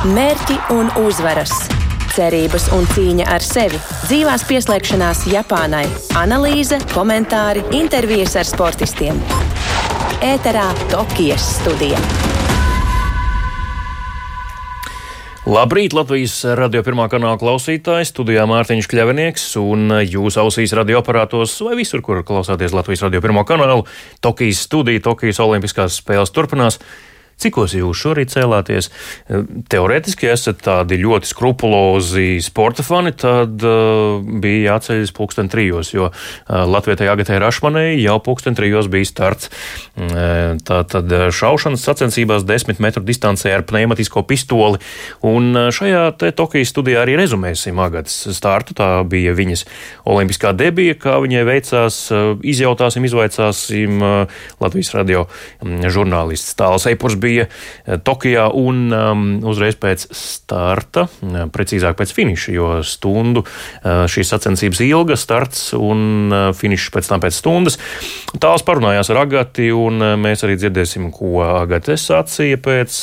Mērķi un uzvaras, cerības un cīņa ar sevi, dzīvās pieslēgšanās Japānai, analīze, komentāri, intervijas ar sportistiem. Ēterā Tokijas studija. Labrīt, Latvijas radio pirmā kanāla klausītājs, studijā Mārtiņš Kļavinieks un jūs ausīs radioaparātos vai visur, kur klausāties Latvijas radio pirmā kanālu. Tokijas studija, Tokijas Olimpiskās spēles turpinās. Cikos jūs šorīt cēlāties? Teorētiski esat tādi ļoti skrupulozi sporta fani, tad uh, bija jāceļas pulksten trijos, jo uh, Latvijai Agatai Rašmanai jau pulksten trijos bija starts. Uh, tā tad šaušanas sacensībās desmit metru distancē ar pneumatisko pistoli, un šajā te Tokijas studijā arī rezumēsim Agatas startu. Tā bija viņas olimpiskā debija, kā viņai veicās, izjautāsim, izvaicāsim Latvijas radio um, žurnālists Tāls Eipurs bija bija eh, Tokijā un um, uzreiz pēc starta, eh, precīzāk pēc finiša, jo stundu uh, šīs sacensības ilga, starts un finišs pēc tam pēc stundas. Tāls parunājās ar Agati, un mēs arī dzirdēsim, ko Agate sacīja pēc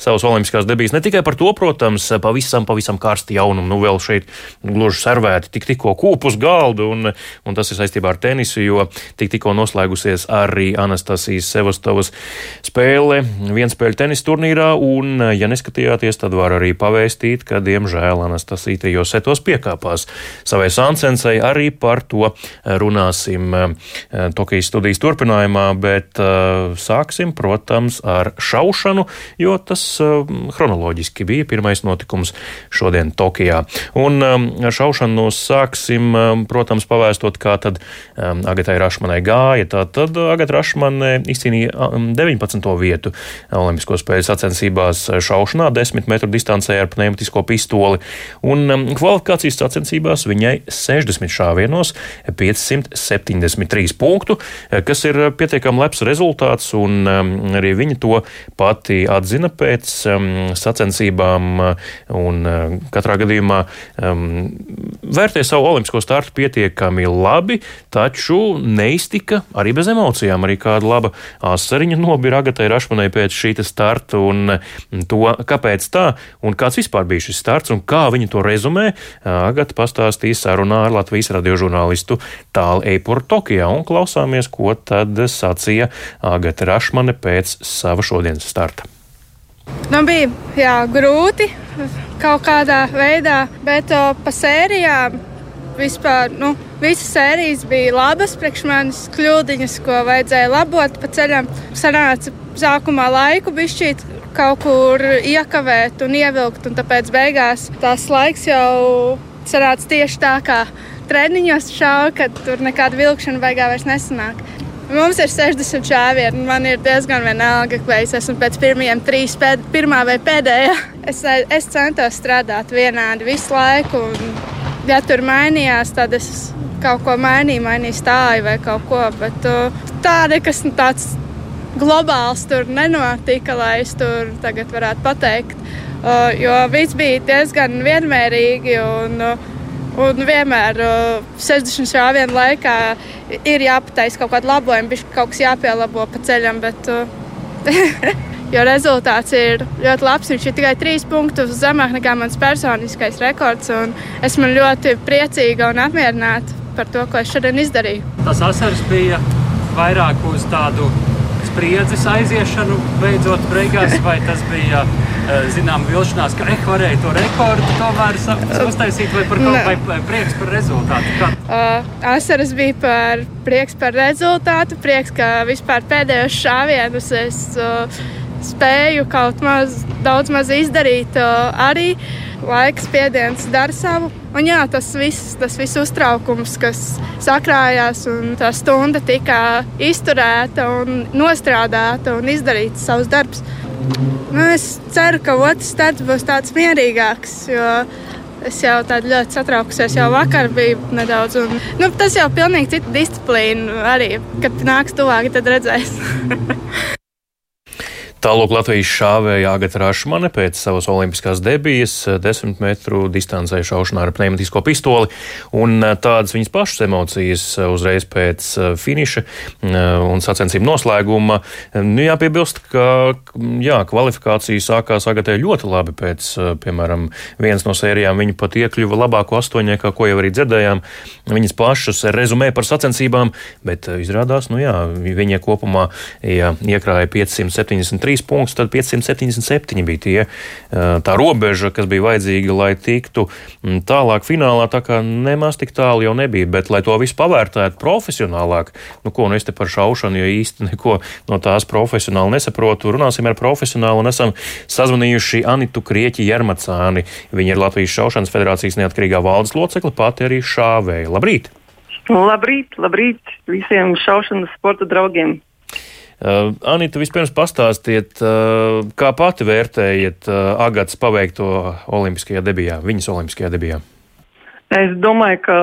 savas olimpiskās debijas. Ne tikai par to, protams, pavisam, pavisam karsti jaunumu, nu vēl šeit gluži servēti tik tikko kūpus galdu, un, un tas ir saistībā ar tenisu, jo tik tikko noslēgusies arī Anastasijas Sevastovas spēle. Viens vienspēļu tenisa turnīrā, un, ja neskatījāties, tad var arī pavēstīt, ka, diemžēl, Anastasīte jau setos piekāpās savai Sansensai. Arī par to runāsim eh, Tokijas studijas turpinājumā, bet sāksim, protams, ar šaušanu, jo tas chronoloģiski bija pirmais notikums šodien Tokijā. Un šaušanu sāksim, protams, pavēstot, kā tad Agatai Rašmanai gāja. Tā tad Agata Rašmane izcīnīja 19. vietu Olimpisko spēļu sacensībās šaušanā, 10 metru distancē ar pneumatisko pistoli. Un um, kvalifikācijas sacensībās viņai 60 šāvienos 573 punktu, kas ir pietiekami labs rezultāts, un um, arī viņa to pati atzina pēc um, sacensībām, un katrā gadījumā vērtē savu olimpisko startu pietiekami labi, taču neiztika arī bez emocijām. Arī kāda laba asariņa nobira Agatai Rašmanai pēc šī starta un to, kāpēc tā un kāds vispār bija šis starts un kā viņi to rezumē. Agata pastāstīs sarunā ar Latvijas radiožurnālistu Tālu Eipuru Tokijā un klausāmies, ko tad sacīja Agata Rašmane pēc sava šodienas starta. Man bija jā, grūti kaut kādā veidā, bet o, pa sērijām vispār nu, visas sērijas bija labas. Priekš manis kļūdiņas, ko vajadzēja labot pa ceļam, sanāca sākumā laiku bišķīt kaut kur iekavēt un ievilkt, un tāpēc beigās tās laiks jau sanāca tieši tā, kā treniņos šauja, kad tur nekāda vilkšana beigā vairs nesanāk. Mums ir 60 šāvieni, un man ir diezgan vienalga, vai es esmu pēc pirmajiem trīs, pēd, pirmā vai pēdējā. Es, es centos strādāt vienādi visu laiku, un, ja tur mainījās, tad es kaut ko mainīju, mainīju stāju vai kaut ko, bet uh, tā nekas tāds globāls tur nenotika, lai es tur tagad varētu pateikt. Uh, jo viss bija diezgan vienmērīgi un, un vienmēr uh, 60 šāvienu laikā ir jāpataisa kaut kāda labojuma, kaut kas jāpielabo pa ceļam. Bet, uh, jo rezultāts ir ļoti labs. Viņš ir tikai trīs punktus zemāk nekā mans personiskais rekords. Esmu ļoti priecīga un apmierināta par to, ko es šodien izdarīju. Tas asaras bija vairāk uz tādu spriedzes aiziešanu beidzot beigās, vai tas bija eh, zinām vilšanās, ka eh, varēja to rekordu tomēr uztaisīt, vai, par kaut, vai prieks par rezultātu? Kā? Uh, asaras bija par prieks par rezultātu, prieks, ka vispār pēdējos šāvienus es uh, spēju kaut maz, daudz maz izdarīt uh, arī. Laiks spiediens dara savu. Un jā, tas viss, tas viss uztraukums, kas sakrājās, un tā stunda tika izturēta un nostrādāta un izdarīts savs darbs. Nu, es ceru, ka otrs starts būs tāds mierīgāks. Es jau tādu ļoti satraukusies, jau vakar biju nedaudz. Un, nu, tas jau ir pilnīgi cita disciplīna. Arī, kad nāks tuvāk, tad redzēs. Tālāk Latvijas šāvēja Agata Rašmane pēc savas olimpiskās debijas, 10 eh, metru distancē šaušanā ar pneumatisko pistoli, un eh, tādas viņas pašas emocijas eh, uzreiz pēc finiša un sacensību noslēguma. Nu, jāpiebilst, ka jā, kvalifikācija sākās Agatē ļoti labi pēc, piemēram, vienas no sērijām viņa pat iekļuva labāko astoņniekā, ko jau arī dzirdējām. Viņas pašas rezumē par sacensībām, bet izrādās, nu jā, viņa kopumā jā, iekrāja 573 3 punktus, tad 577 bija tie, tā robeža, kas bija vajadzīga, lai tiktu tālāk finālā. Tā kā nemaz tik tālu jau nebija, bet lai to visu pavērtētu profesionālāk, nu ko nu es te par šaušanu, jo īsti neko no tās profesionāli nesaprotu. Runāsim ar profesionālu un esam sazvanījuši Anitu Krieķi Jermacāni. Viņa ir Latvijas šaušanas federācijas neatkarīgā valdes locekle, pati arī šāvēja. Labrīt! Labrīt, labrīt visiem šaušanas sporta draugiem! Uh, Anita, vispirms pastāstiet, uh, kā pati vērtējat uh, Agatas paveikto Olimpiskajā debijā, viņas Olimpiskajā debijā? Es domāju, ka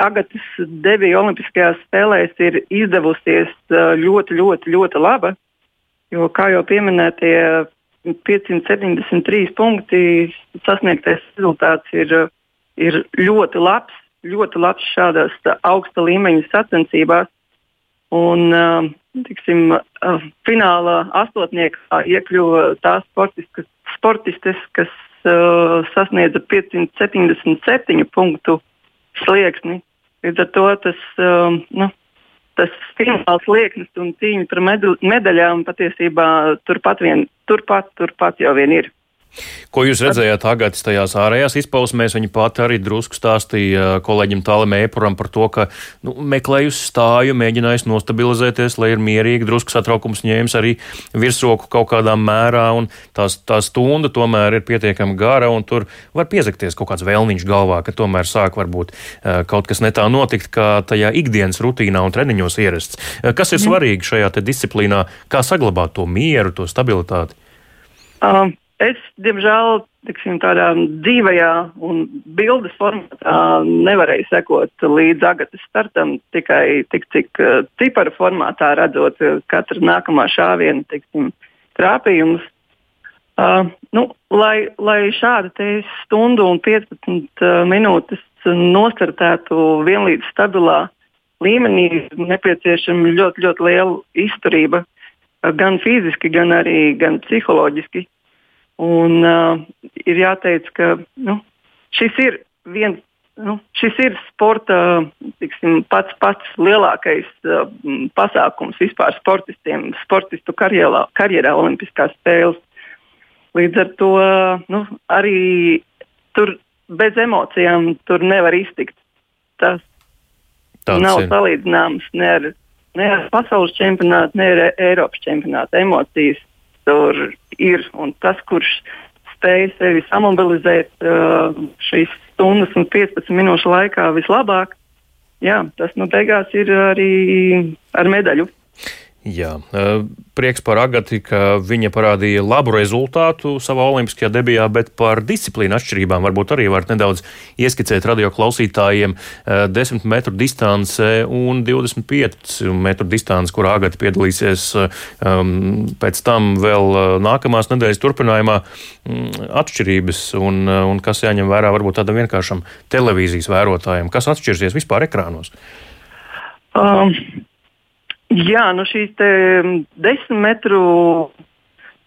Agatas debija Olimpiskajās spēlēs ir izdevusies ļoti, ļoti, ļoti laba. Jo, kā jau pieminētie 573 punkti, sasniegtais rezultāts ir, ir ļoti labs, ļoti labs šādās augsta līmeņa sacensībās. Un, uh, tiksim, finālā astotniekā iekļuva tās sportistes, sportistes kas uh, sasniedza 577 punktu slieksni. Līdz ar to tas, uh, nu, tas fināls lieknis un cīņa par medaļām patiesībā turpat, vien, turpat, turpat jau vien ir. Ko jūs redzējāt tagad tajās ārējās izpausmēs? Viņa pati arī drusku stāstīja kolēģim Tālim Ēpuram par to, ka nu, meklējusi stāju, mēģinājusi nostabilizēties, lai ir mierīgi, drusku satraukums ņēmis arī virsroku kaut kādā mērā, un tās, tā stunda tomēr ir pietiekami gara, un tur var piezakties kaut kāds vēlniņš galvā, ka tomēr sāk varbūt eh, kaut kas netā notikt, kā tajā ikdienas rutīnā un treniņos ierasts. Eh, kas ir mm. svarīgi šajā disciplīnā? Kā saglabāt to mieru, to stabilitāti? Um. Es, diemžēl, tiksim, tādā dzīvajā un bildes formātā nevarēju sekot līdz agatas startam, tikai tik, cik uh, ciparu formātā redzot uh, katru nākamā šāvienu tiksim, trāpījumus. Uh, nu, lai, lai šāda stundu un 15 uh, minūtes nostartētu vienlīdz stabilā līmenī, nepieciešama ļoti, ļoti liela izturība, uh, gan fiziski, gan arī gan psiholoģiski. Un, uh, ir jāteic, ka nu, šis ir viens. Nu, šis ir sporta tiksim, pats, pats lielākais uh, pasākums vispār sportistiem, sportistu karjerā, karjerā Olimpiskās spēles. Līdz ar to uh, nu, arī tur bez emocijām tur nevar iztikt. Tas Tāds nav ir. salīdzināms ne ar, ne ar pasaules čempionātu, ne ar Eiropas čempionātu. Emocijas tur ir un tas, kurš spēj sevi samobilizēt uh, šīs stundas un 15 minūšu laikā vislabāk, jā, tas nu beigās ir arī ar medaļu. Jā, prieks par Agati, ka viņa parādīja labu rezultātu savā olimpiskajā debijā, bet par disciplīnu atšķirībām varbūt arī var nedaudz ieskicēt radio klausītājiem 10 metru distance un 25 metru distance, kur Agati piedalīsies pēc tam vēl nākamās nedēļas turpinājumā mm, atšķirības un, un kas jāņem vērā varbūt tādam vienkāršam televīzijas vērotājam, kas atšķirsies vispār ekrānos. Um. Jā, nu šīs desmit metru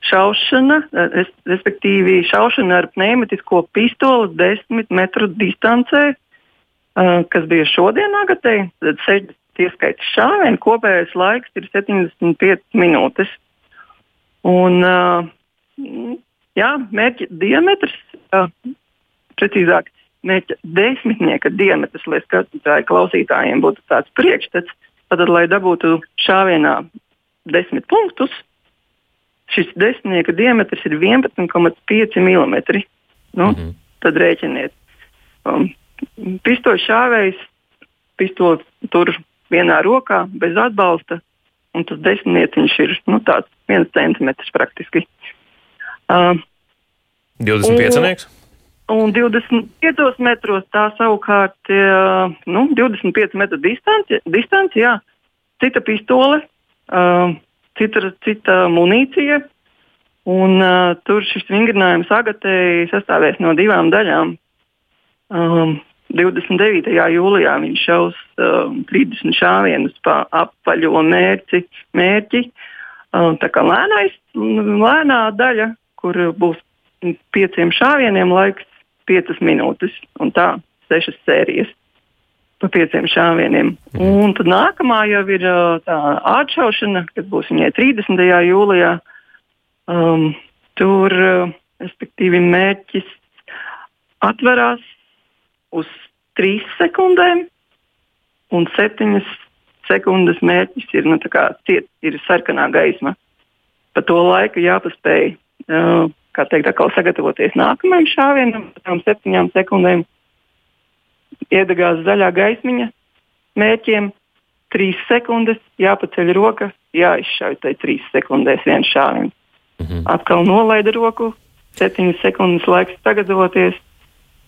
šaušana, es, respektīvi šaušana ar pneumatisko pistoli desmit metru distancē, uh, kas bija šodien agatē, tad 60 ieskaits šāvienu, kopējais laiks ir 75 minūtes. Un, uh, jā, mērķa diametrs, precīzāk, mērķa desmitnieka diametrs, lai skatītāji klausītājiem būtu tāds priekšstats, Tad, lai dabūtu šāvienā desmit punktus, šis desmitnieka diametrs ir 11,5 mm. Nu, mm -hmm. Tad rēķiniet. Um, pistoļu šāvējs, pistoļu tur vienā rokā, bez atbalsta, un tas desmitnieciņš ir nu, tāds viens centimetrs praktiski. Uh, 25 nieks? Un 25 metros tā savukārt uh, nu, 25 metru distance, distance jā, cita pistole, uh, cita, cita munīcija, Un, uh, tur šis vingrinājums Agatei sastāvēs no divām daļām. Um, 29. jūlijā viņš šaus uh, 30 šāvienus pa apaļo mērķi. mērķi. Uh, tā kā lēnais, lēnā daļa, kur būs pieciem šāvieniem laiks 5 minūtes. Un tā sešas sērijas pa pieciem šāvieniem. Mhm. Un tad nākamā jau ir tā atšaušana, kad būs viņai 30. jūlijā. Um, tur, respektīvi, mērķis atverās uz 3 sekundēm, un 7 sekundes mērķis ir, nu, ciet, ir sarkanā gaisma. Pa to laiku jāpaspēj, uh, kā teikt, atkal sagatavoties nākamajam šāvienam, tam 7 sekundēm iedegās zaļā gaismiņa mērķiem. Trīs sekundes, jāpaceļ roka, jāizšauj tai trīs sekundēs viens šāviens. Mm -hmm. Atkal nolaida roku, septiņas sekundes laiks sagatavoties,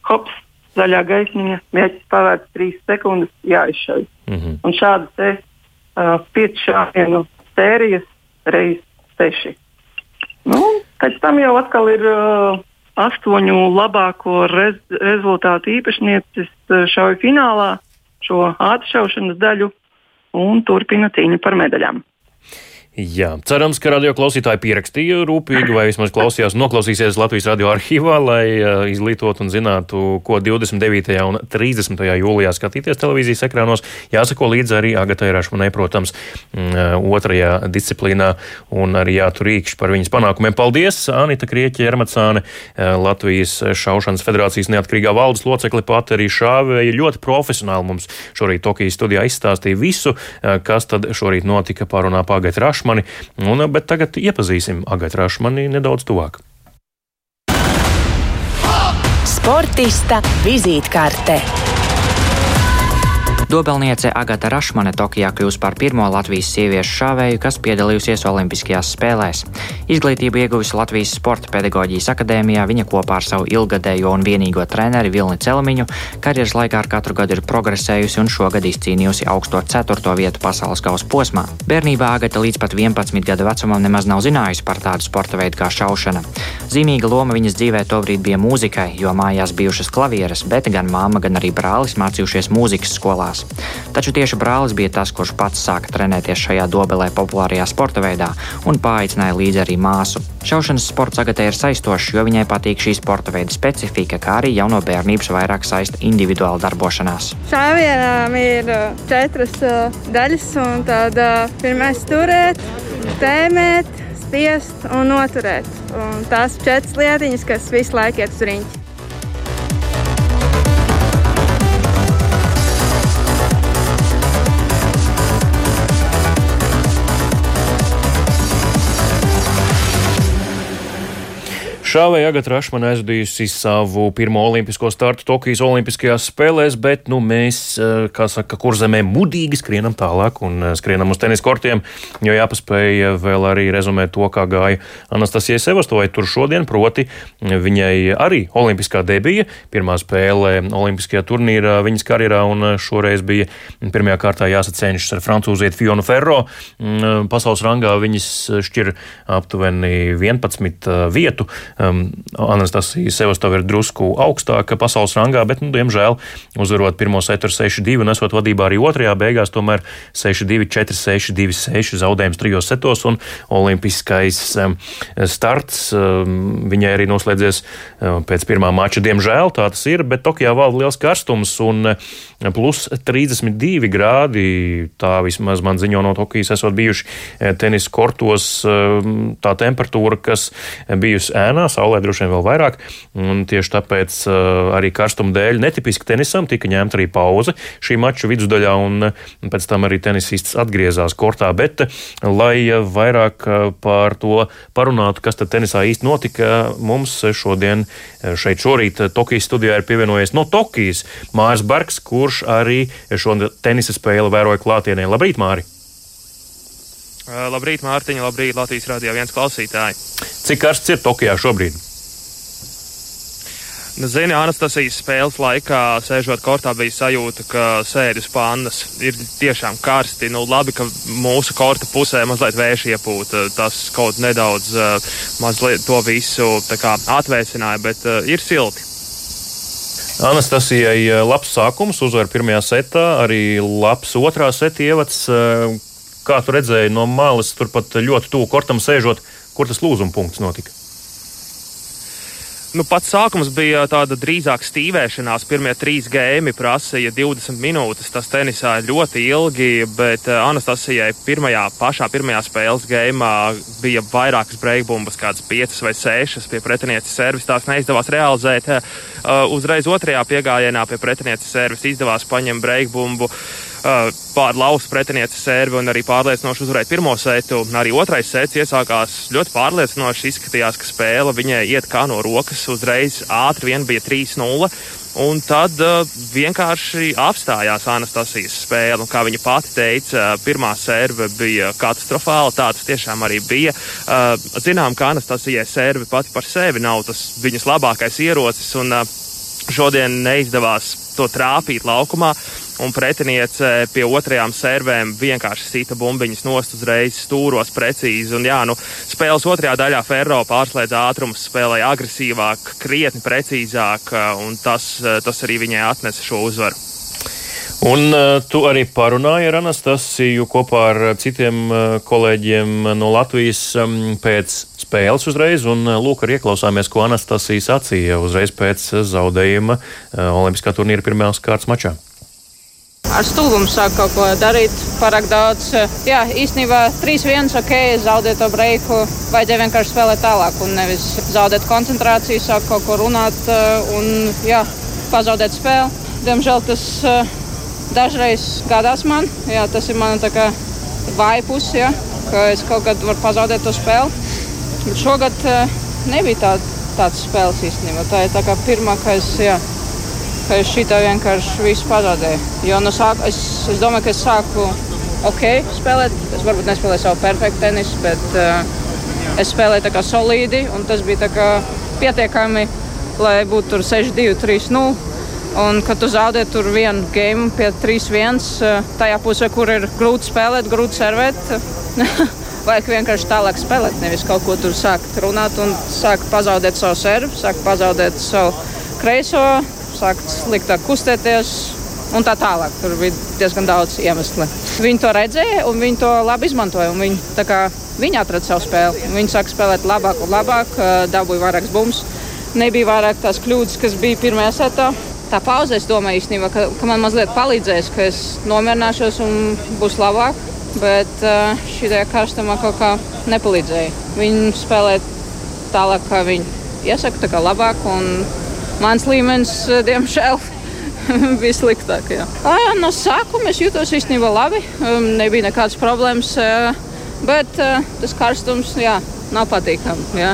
hops, zaļā gaismiņa, mērķis pavērts trīs sekundes, jāizšauj. Mm -hmm. Un šādi te uh, pieci šāvienu sērijas reizes seši. Nu, pēc tam jau atkal ir uh, astoņu labāko rez rezultātu īpašnieces eh, šauja finālā šo ātršaušanas daļu un turpina cīņu par medaļām. Jā, cerams, ka radio klausītāji pierakstīja rūpīgi vai vismaz klausījās, noklausīsies Latvijas radio arhīvā, lai uh, izglītotu un zinātu, ko 29. un 30. jūlijā skatīties televīzijas ekrānos. Jāsako līdzi arī Agatai Rašmanai, protams, mm, otrajā disciplīnā un arī jāturīkšķi par viņas panākumiem. Paldies, Anita Krieķa, Ermacāne, Latvijas šaušanas federācijas neatkarīgā valdes locekli, pat arī šāvēja ļoti profesionāli mums šorīt Tokijas studijā izstāstīja visu, kas tad šorīt notika pārunā pagaidu Rašmanu. Rašmani, un, bet tagad iepazīsim Agatu Rašmani nedaudz tuvāk. Sportista vizītkarte. Dobelniece Agata Rašmane Tokijā kļūs par pirmo Latvijas sieviešu šāvēju, kas piedalījusies Olimpiskajās spēlēs. Izglītību ieguvusi Latvijas Sporta pedagoģijas akadēmijā, viņa kopā ar savu ilgadējo un vienīgo treneri Vilni Celmiņu karjeras laikā ar katru gadu ir progresējusi un šogad izcīnījusi augsto ceturto vietu pasaules kausa posmā. Bērnībā Agata līdz pat 11 gadu vecumam nemaz nav zinājusi par tādu sporta veidu kā šaušana. Zīmīga loma viņas dzīvē tobrīd bija mūzikai, jo mājās bijušas klavieres, bet gan māma, gan arī brālis mācījušies mūzikas skolās spēlēs. Taču tieši brālis bija tas, kurš pats sāka trenēties šajā dobelē populārajā sporta veidā un paaicināja līdzi arī māsu. Šaušanas sports Agatē ir saistošs, jo viņai patīk šī sporta veida specifika, kā arī jau no bērnības vairāk saista individuāla darbošanās. Šāvienām ir uh, četras uh, daļas, un tad uh, pirmais turēt, tēmēt, spiest un noturēt. Un tās četras lietiņas, kas visu laiku iet uz riņķi. Šāvēja Agata Rašmana aizvadījusi savu pirmo olimpisko startu Tokijas Olimpiskajās spēlēs, bet nu, mēs, eh, kā saka, kurzemē mudīgi skrienam tālāk un eh, skrienam uz tenis kortiem, jo jāpaspēj vēl arī rezumēt to, kā gāja Anastasijai Sevastovai tur šodien, proti viņai arī olimpiskā debija, pirmā spēle olimpiskajā turnīrā viņas karjerā, un eh, šoreiz bija pirmajā kārtā jāsacenšas ar francūzieti Fionu Ferro. Mm, pasaules rangā viņas šķir aptuveni 11 vietu um, Anastasija Sevastova ir drusku augstāka pasaules rangā, bet, nu, diemžēl, uzvarot pirmo setu ar 6-2 un esot vadībā arī otrajā beigās, tomēr 6-2, 4-6, 2-6 zaudējums trijos setos un olimpiskais um, starts um, viņai arī noslēdzies um, pēc pirmā mača. Diemžēl tā tas ir, bet Tokijā valda liels karstums un uh, plus 32 grādi. Tā vismaz man ziņo no Tokijas esot bijuši uh, tenisa kortos um, tā temperatūra, kas bijusi ēnā saulē droši vien vēl vairāk. Tieši tāpēc uh, arī karstuma dēļ netipiski tenisam tika ņemta arī pauze šī mača vidusdaļā, un uh, pēc tam arī tenisists atgriezās kortā. Bet, uh, lai vairāk par to parunātu, kas tad tenisā īsti notika, mums šodien šeit šorīt Tokijas studijā ir pievienojies no Tokijas Mārs Barks, kurš arī šo tenisa spēli vēroja klātienē. Labrīt, Māri! Labrīt, Mārtiņa, labrīt, Latvijas Rādio 1 klausītāji! Cik karsts ir Tokijā šobrīd? Nu, zini, Anastasijas spēles laikā, sēžot kortā, bija sajūta, ka sēdes pannas ir tiešām karsti. Nu, labi, ka mūsu korta pusē mazliet vējš iepūta. Tas kaut nedaudz mazliet to visu kā, atvēsināja, bet uh, ir silti. Anastasijai labs sākums, uzvar pirmajā setā, arī labs otrā seta ievads. Kā tu redzēji no malas, turpat ļoti tuvu kortam sēžot, kur tas lūzuma punkts notika? Nu, pats sākums bija tāda drīzāk stīvēšanās. Pirmie trīs gēmi prasīja 20 minūtes. Tas tenisā ļoti ilgi, bet eh, Anastasijai pirmajā, pašā pirmajā spēles gēmā bija vairākas breakbumbas, kādas piecas vai sešas pie pretinieces servis. Tās neizdevās realizēt. Uh, uzreiz otrajā piegājienā pie pretinieces servis izdevās paņemt breakbumbu. Uh, pārlauzt pretinieces servi un arī pārliecinoši uzvarēt pirmo setu. Arī otrais sets iesākās ļoti pārliecinoši. Izskatījās, ka spēle viņai iet kā no rokas. Uzreiz ātri vien bija 3-0. Un tad uh, vienkārši apstājās Anastasijas spēle. Kā viņa pati teica, pirmā serve bija katastrofāla. Tā tas tiešām arī bija. Uh, zinām, ka Anastasijai serve pati par sevi nav tas viņas labākais ierocis. Un, uh, šodien neizdevās to trāpīt laukumā un pretiniece pie otrajām servēm vienkārši sita bumbiņas nost uzreiz stūros precīzi. Un, jā, nu, spēles otrajā daļā Ferro pārslēdz ātrumus, spēlēja agresīvāk, krietni precīzāk, un tas, tas arī viņai atnesa šo uzvaru. Un uh, tu arī parunāji ar Anastasiju kopā ar citiem uh, kolēģiem no Latvijas um, pēc spēles uzreiz, un uh, lūk, arī ieklausāmies, ko Anastasija sacīja uzreiz pēc zaudējuma Olimpiskā turnīra pirmās kārtas mačā ar stulbumu sāk kaut ko darīt. Pārāk daudz. Jā, īstenībā 3-1 ok, zaudēt to breiku. Vajadzēja vienkārši spēlēt tālāk un nevis zaudēt koncentrāciju, sāk kaut ko runāt eh, un jā, pazaudēt spēli. Diemžēl tas eh, dažreiz gadās man. Jā, tas ir mana vāja puse, ja, ka es kaut kad varu pazaudēt to spēli. Bet šogad eh, nebija tā, tāds spēles īstenībā. Tā ir tā kā pirmā, kas. Jā, ka es šitā vienkārši visu pazaudēju. Jo no sāka es, es domāju, ka es sāku ok spēlēt. Es varbūt nespēlēju savu perfektu tenisu, bet uh, es spēlēju tā kā solīdi un tas bija pietiekami, lai būtu 6-2, 3-0. Un, kad tu zaudē tur vienu game pie 3-1, uh, tajā pusē, kur ir grūti spēlēt, grūti servēt, vajag vienkārši tālāk spēlēt. Nevis kaut ko tur sākt runāt un sākt pazaudēt savu servu, sākt pazaudēt savu kreiso, sākt sliktāk kustēties. Un tā tālāk. Tur bija diezgan daudz iemeslu. Viņi to redzēja, un viņi to labi izmantoja. Viņi, kā, viņi atrada savu spēli. Viņi sāka spēlēt labāk un labāk, dabūja vairākas bumbas. Nebija vairāk tās kļūdas, kas bija pirmajā setā. Tā pauze, es domāju, īstenībā, ka, ka man mazliet palīdzēs, ka es nomierināšos un būs labāk. Bet šī karstumā kaut kā nepalīdzēja. Viņi spēlē tālāk, kā viņi iesaka, tā kā labāk. Un mans līmenis, eh, diemžēl, bija sliktāk. Jā. No sākuma es jutos īstenībā labi. Um, nebija nekādas problēmas, eh, bet eh, tas karstums jā, nav patīkami.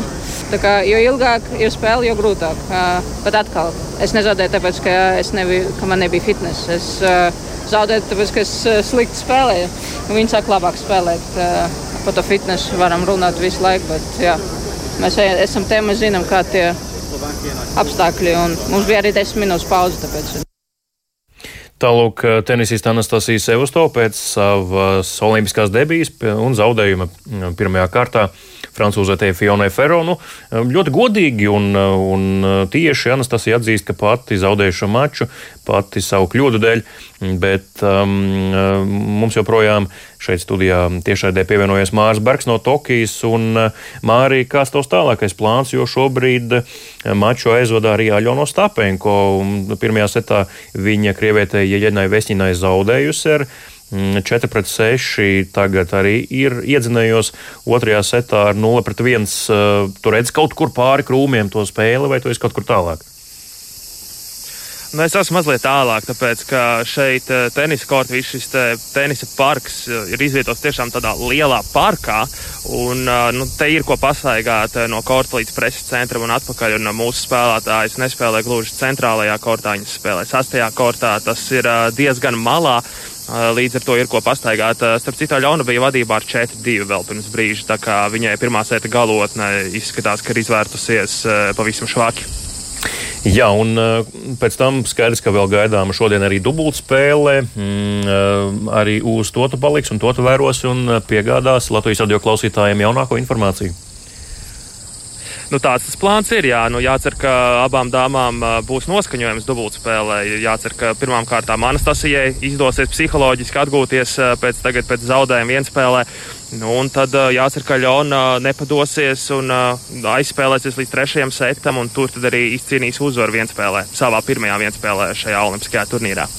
Kā, jo ilgāk ir spēle, jo grūtāk. Bet atkal, es nezaudēju, tāpēc, ka, nebiju, ka man nebija fitness. Es zaudēju, tāpēc, ka es slikti spēlēju. Viņi sāk labāk spēlēt. Par to fitnessu varam runāt visu laiku, bet jā, mēs esam mēs zinām, kā tie ir apstākļi. Mums bija arī 10 minūtes pauze. Tāpēc. Tālāk tenisista Anastasija Sevusto pēc savas olimpiskās debijas un zaudējuma pirmajā kārtā francūzētē Fionai Feronu. Ļoti godīgi un, un tieši Anastasija atzīst, ka pati zaudēja šo maču, pati savu kļūdu dēļ, bet um, mums joprojām šeit studijā tiešraidē pievienojas Mārs Bergs no Tokijas un Mārija, kāds tavs tālākais plāns, jo šobrīd maču aizvada arī Aļono Stapenko. Pirmajā setā viņa krievietē Jeļenai Vesņinai zaudējusi ar 4 mm, pret 6 tagad arī ir iedzinējos otrajā setā ar 0 pret 1. Eh, tu redz kaut kur pāri krūmiem to spēli, vai tu esi kaut kur tālāk? Nu, es esmu mazliet tālāk, tāpēc ka šeit eh, tenisa korts, viss šis te, tenisa parks eh, ir izvietots tiešām tādā lielā parkā. Un, nu, te ir ko pastaigāt no korta līdz preses centram un atpakaļ. Un mūsu spēlētājs nespēlē gluži centrālajā kortā, viņas spēlē sastajā kortā. Tas ir diezgan malā. Līdz ar to ir ko pastaigāt. Starp citu, Ļauna bija vadībā ar 4-2 vēl pirms brīža, tā kā viņai pirmā sēta galotne izskatās, ka ir izvērtusies pavisam švaki. Jā, un pēc tam skaidrs, ka vēl gaidāma šodien arī dubultspēle. Mm, arī uz to tu paliks un to tu vēros un piegādās Latvijas radio klausītājiem jaunāko informāciju. Nu, tāds tas plāns ir. Jā. Nu, jācer, ka abām dāmām būs noskaņojums dubultspēlē. Jācer, ka pirmām kārtām Anastasijai izdosies psiholoģiski atgūties pēc, tagad, pēc zaudējuma vienspēlē. Nu, un tad jācer, ka Ļona nepadosies un aizspēlēsies līdz trešajam setam, un tur arī izcīnīs uzvaru vienspēlē, savā pirmajā vienspēlē šajā olimpiskajā turnīrā.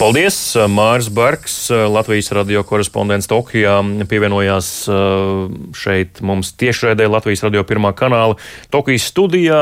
Paldies! Māris Bergs, Latvijas radio korespondents Tokijā, pievienojās uh, šeit mums tiešraidē Latvijas radio pirmā kanāla Tokijas studijā.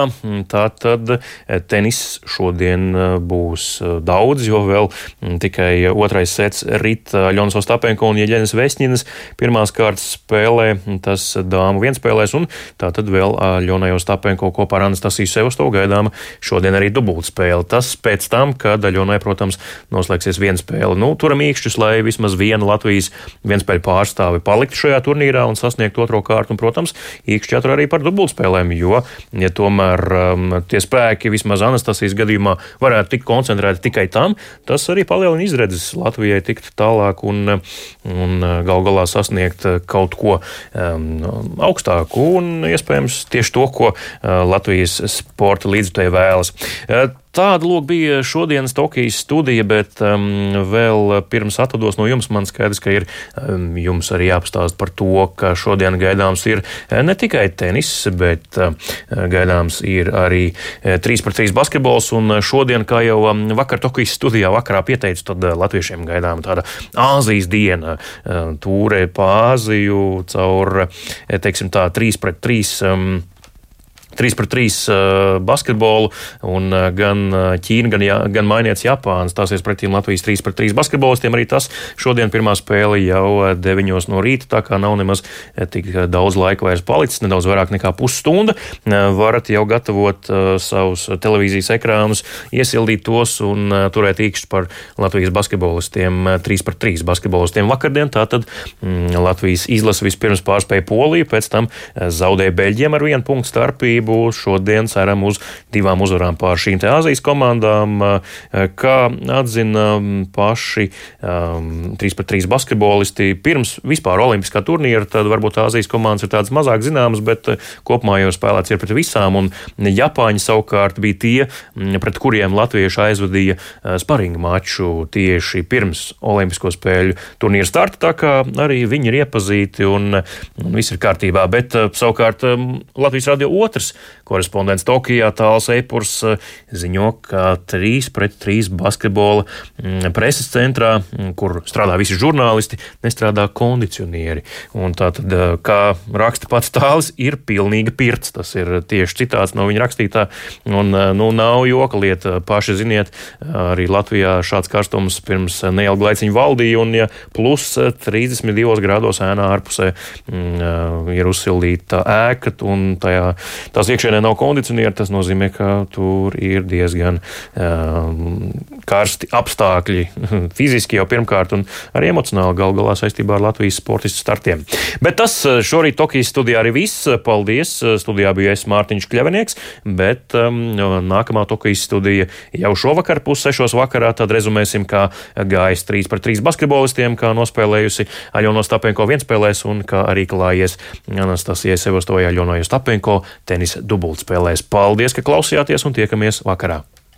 Tātad eh, tenis šodien būs daudz, jo vēl mm, tikai otrais sets rīt Ļonas Ostapenko un Jeļenes Vesņinas pirmās kārtas spēlē, tas dāmu vienspēlēs, un tātad vēl Ļonai Ostapenko kopā ar Anastasiju Sevostovu gaidāma šodien arī dubultspēle. Tas pēc tam, kad Ļonai, protams, noslēgs beigsies viena spēle. Nu, turam īkšķus, lai vismaz viena Latvijas vienspēļu pārstāve paliktu šajā turnīrā un sasniegtu otro kārtu. Un, protams, īkšķi jātur arī par dubultspēlēm, jo, ja tomēr um, tie spēki vismaz Anastasijas gadījumā varētu tikt koncentrēti tikai tam, tas arī palielina izredzes Latvijai tikt tālāk un, un gal galā sasniegt kaut ko um, augstāku un iespējams tieši to, ko uh, Latvijas sporta līdzutēji vēlas. Uh, Tāda lūk bija šodienas Tokijas studija, bet um, vēl pirms atvados no jums man skaidrs, ka ir um, jums arī jāpastāst par to, ka šodien gaidāms ir eh, ne tikai tenis, bet uh, gaidāms ir arī 3 pret 3 basketbols. Un šodien, kā jau um, vakar Tokijas studijā vakarā pieteicu, tad uh, latviešiem gaidām tāda Āzijas diena, uh, tūrē pa Āziju caur, teiksim tā, 3 pret 3. Um, 3 pret 3 uh, basketbolu, un uh, gan uh, Ķīna, gan, jā, gan Mainietis Japāna stāsies pretī Latvijas 3 pret 3 basketbolistiem. Arī tas šodien pirmā spēle jau 9 no rīta, tā kā nav nemaz tik daudz laika vairs palicis, nedaudz vairāk nekā pusstunda. Varat jau gatavot savus televīzijas ekrānus, iesildīt tos un turēt īkšķus par Latvijas basketbolistiem, 3 pret 3 basketbolistiem. Vakardien tātad mm, Latvijas izlase vispirms pārspēja Poliju, pēc tam zaudēja Beļģiem ar vienu punktu starpību būs šodien ceram uz divām uzvarām pār šīm te Āzijas komandām, eh, kā atzina mm, paši um, 3 pret 3 basketbolisti. Pirms vispār olimpiskā turnīra, tad varbūt Āzijas komandas ir tādas mazāk zināmas, bet eh, kopumā jau spēlēts ir pret visām, un Japāņi savukārt bija tie, mm, pret kuriem latvieši aizvadīja eh, sparingu maču tieši pirms Olimpisko spēļu turnīra starta, tā kā arī viņi ir iepazīti un, un viss ir kārtībā. Bet savukārt Latvijas radio otrs Korespondents Tokijā Tāls Eipurs eh, ziņo, ka 3 pret 3 basketbola mm, preses centrā, mm, kur strādā visi žurnālisti, nestrādā kondicionieri. Un tātad, eh, kā raksta pats Tāls, ir pilnīga pirts. Tas ir tieši citāts no viņa rakstītā. Un, eh, nu, nav joka lieta. Paši ziniet, arī Latvijā šāds karstums pirms neilga laiciņa valdīja, un ja plus 32 grādos ēnā ārpusē mm, ir uzsildīta ēka, un tajā tās iekšēnē nav kondicionieri, tas nozīmē, ka tur ir diezgan um, karsti apstākļi fiziski jau pirmkārt un arī emocionāli gal galā saistībā ar Latvijas sportistu startiem. Bet tas uh, šorīt Tokijas studijā arī viss. Paldies! Studijā bija es Mārtiņš Kļavinieks, bet um, nākamā Tokijas studija jau šovakar pussešos vakarā tad rezumēsim, kā gājis 3 par 3 basketbolistiem, kā nospēlējusi Aļona Stapenko vienspēlēs un kā arī klājies Anastasija Sevostovai Aļonoja Stapenko tenis dubultspēlēs. Paldies, ka klausījāties un tiekamies vakarā!